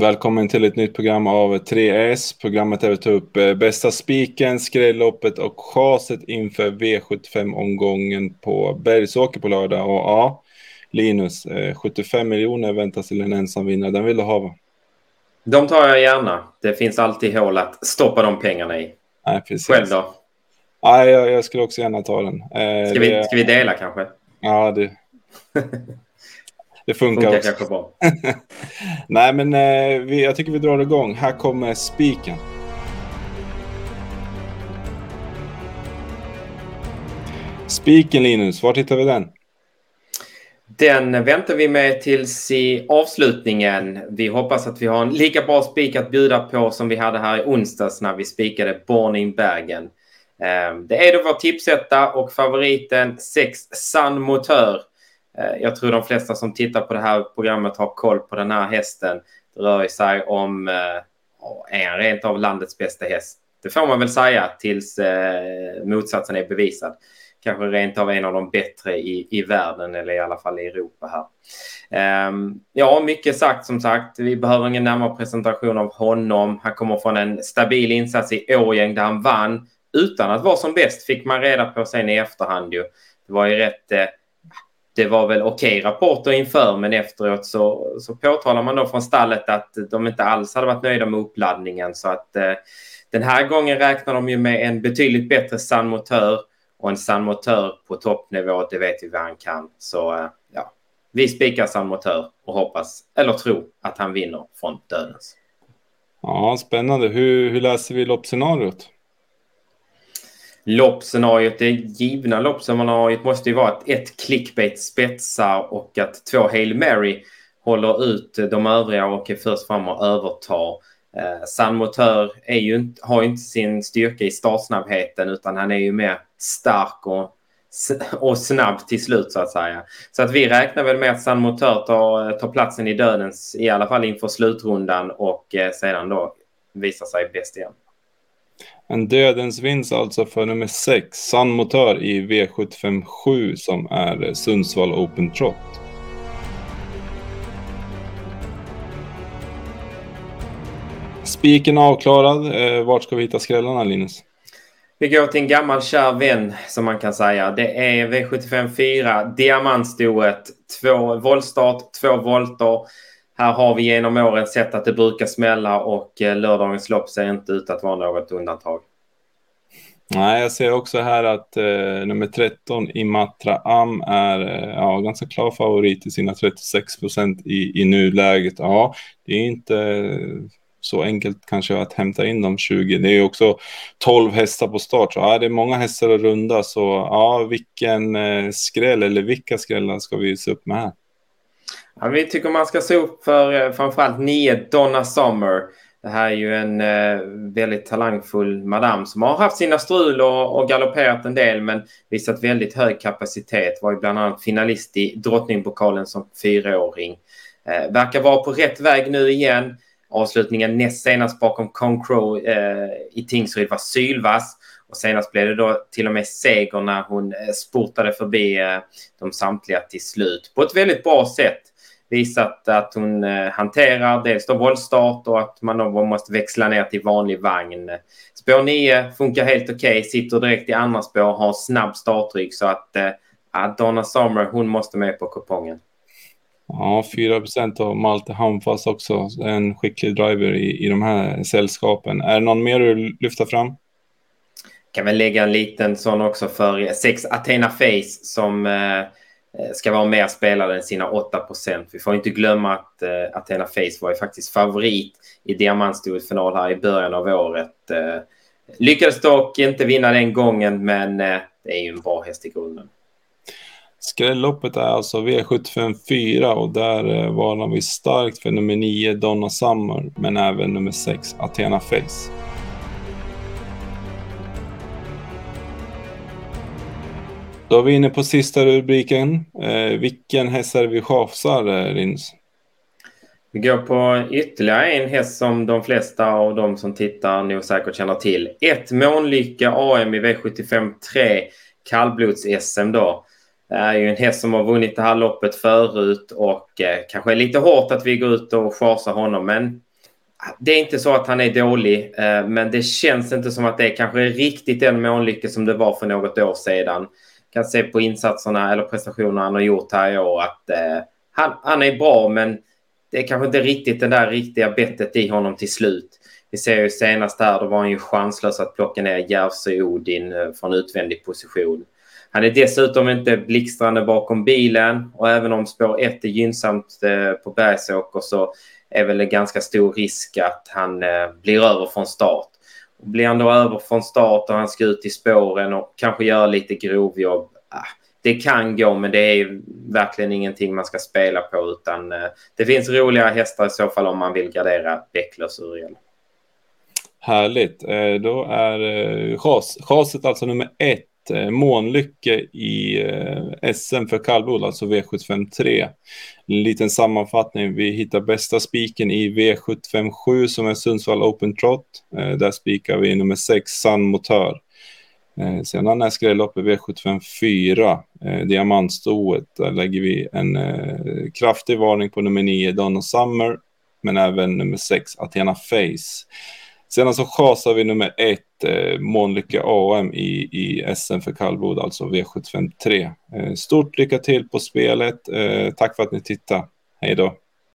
Välkommen till ett nytt program av 3S. Programmet där vi tar upp eh, bästa spiken, skrälloppet och chaset inför V75-omgången på Bergsåker på lördag. Och ja, Linus, 75 eh, miljoner väntas till en ensam vinnare. Den vill du ha va? De tar jag gärna. Det finns alltid hål att stoppa de pengarna i. Nej, precis. Själv då? Nej, jag, jag skulle också gärna ta den. Eh, ska, vi, ska vi dela kanske? Ja, det... Det funkar, funkar också. kanske bra. Nej, men eh, vi, jag tycker vi drar igång. Här kommer spiken. Spiken Linus, var hittar vi den? Den väntar vi med tills i avslutningen. Vi hoppas att vi har en lika bra spik att bjuda på som vi hade här i onsdags när vi spikade Born Bergen. Eh, det är då vår tipsetta och favoriten 6 Sun Motör. Eh, jag tror de flesta som tittar på det här programmet har koll på den här hästen. Det rör sig om eh, en rent av landets bästa häst. Det får man väl säga tills eh, motsatsen är bevisad. Kanske rent av en av de bättre i, i världen eller i alla fall i Europa här. Um, ja, mycket sagt som sagt. Vi behöver ingen närmare presentation av honom. Han kommer från en stabil insats i Årjäng där han vann utan att vara som bäst fick man reda på sen i efterhand. Ju. Det var ju rätt eh, det var väl okej okay rapporter inför, men efteråt så, så påtalar man då från stallet att de inte alls hade varit nöjda med uppladdningen. Så att eh, den här gången räknar de ju med en betydligt bättre sandmotör och en sandmotör på toppnivå, det vet vi vad han kan. Så eh, ja, vi spikar sandmotör och hoppas, eller tror, att han vinner från dödens. Ja, spännande. Hur, hur läser vi loppscenariot? Loppscenariot, det givna loppscenariot måste ju vara att ett clickbait spetsar och att två Hail Mary håller ut de övriga och är först fram och övertar. Eh, San Motör är ju inte, har ju inte sin styrka i startsnabbheten utan han är ju mer stark och, och snabb till slut så att säga. Så att vi räknar väl med att San Motör tar, tar platsen i dödens i alla fall inför slutrundan och eh, sedan då visar sig bäst igen. En dödens vinst alltså för nummer 6, Sandmotör i V75.7 som är Sundsvall Open Trot. Spiken avklarad. Eh, vart ska vi hitta skrällarna Linus? Vi går till en gammal kär vän som man kan säga. Det är V75 4, Diamantstoet. Två voltstart, två volter. Här har vi genom åren sett att det brukar smälla och eh, lördagens lopp ser inte ut att vara något undantag. Nej, jag ser också här att eh, nummer 13 Imatra Am är eh, ja, ganska klar favorit i sina 36 procent i, i nuläget. Ja, det är inte så enkelt kanske att hämta in de 20. Det är också 12 hästar på start, så ja, det är många hästar att runda. Så ja, vilken eh, skräll eller vilka skrällar ska vi se upp med här? Ja, vi tycker man ska se upp för eh, framförallt nio Donna Summer. Det här är ju en eh, väldigt talangfull madam som har haft sina strul och, och galopperat en del men visat väldigt hög kapacitet. Var ju bland annat finalist i Drottningpokalen som fyraåring. Eh, verkar vara på rätt väg nu igen. Avslutningen näst senast bakom Concrow eh, i Tingsryd var sylvass. Och senast blev det då till och med seger när hon eh, spurtade sportade förbi eh, de samtliga till slut på ett väldigt bra sätt visat att hon eh, hanterar dels då våldstart och att man då måste växla ner till vanlig vagn. Spår 9 funkar helt okej, okay, sitter direkt i andra spår, har snabb startrygg så att eh, Donna Summer, hon måste med på kupongen. Ja, 4 procent av Malte Hamfast också. En skicklig driver i, i de här sällskapen. Är det någon mer du lyfta fram? Kan väl lägga en liten sån också för sex Athena Face som Eh, Eh, ska vara mer spelare än sina 8 procent. Vi får inte glömma att uh, Athena Face var ju faktiskt favorit i diamantstoet final här i början av året. Uh, lyckades dock inte vinna den gången, men uh, det är ju en bra häst i grunden. Skrälloppet är alltså V75 4 och där varnar vi starkt för nummer 9 Donna Summer, men även nummer 6 Athena Face. Då är vi inne på sista rubriken. Eh, vilken häst är det vi chasar, eh, Linus? Vi går på ytterligare en häst som de flesta av de som tittar nog säkert känner till. Ett Månlycke AM i V75 3 kallblods-SM då. Det är ju en häst som har vunnit det här loppet förut och eh, kanske är lite hårt att vi går ut och chasar honom men ah, det är inte så att han är dålig, eh, men det känns inte som att det är kanske riktigt den månlycke som det var för något år sedan. Kan se på insatserna eller prestationerna han har gjort här i år att eh, han, han är bra, men det är kanske inte riktigt det där riktiga bettet i honom till slut. Vi ser ju senast här, då var han ju chanslös att plocka ner Järvsö Odin eh, från utvändig position. Han är dessutom inte blixtrande bakom bilen och även om spår 1 är gynnsamt eh, på Bergsåker så är väl en ganska stor risk att han eh, blir över från start. Blir han då över från start och han ska ut i spåren och kanske göra lite grovjobb. Ah, det kan gå, men det är verkligen ingenting man ska spela på utan eh, det finns roliga hästar i så fall om man vill gardera Bäcklös Uriel. Härligt. Eh, då är eh, chaset alltså nummer ett. Eh, månlycke i eh, SM för kallblod, alltså V753. En liten sammanfattning. Vi hittar bästa spiken i V757 som är Sundsvall Open Trot. Eh, där spikar vi nummer 6, San Motör. Sedan är skrälloppet V754, diamantstoet. Där lägger vi en kraftig varning på nummer 9, Donna Summer. Men även nummer 6, Athena Face. Sedan så chasar vi nummer ett, eh, Månlycke AM i, i SM för kallblod, alltså V753. Eh, stort lycka till på spelet. Eh, tack för att ni tittade. Hej då.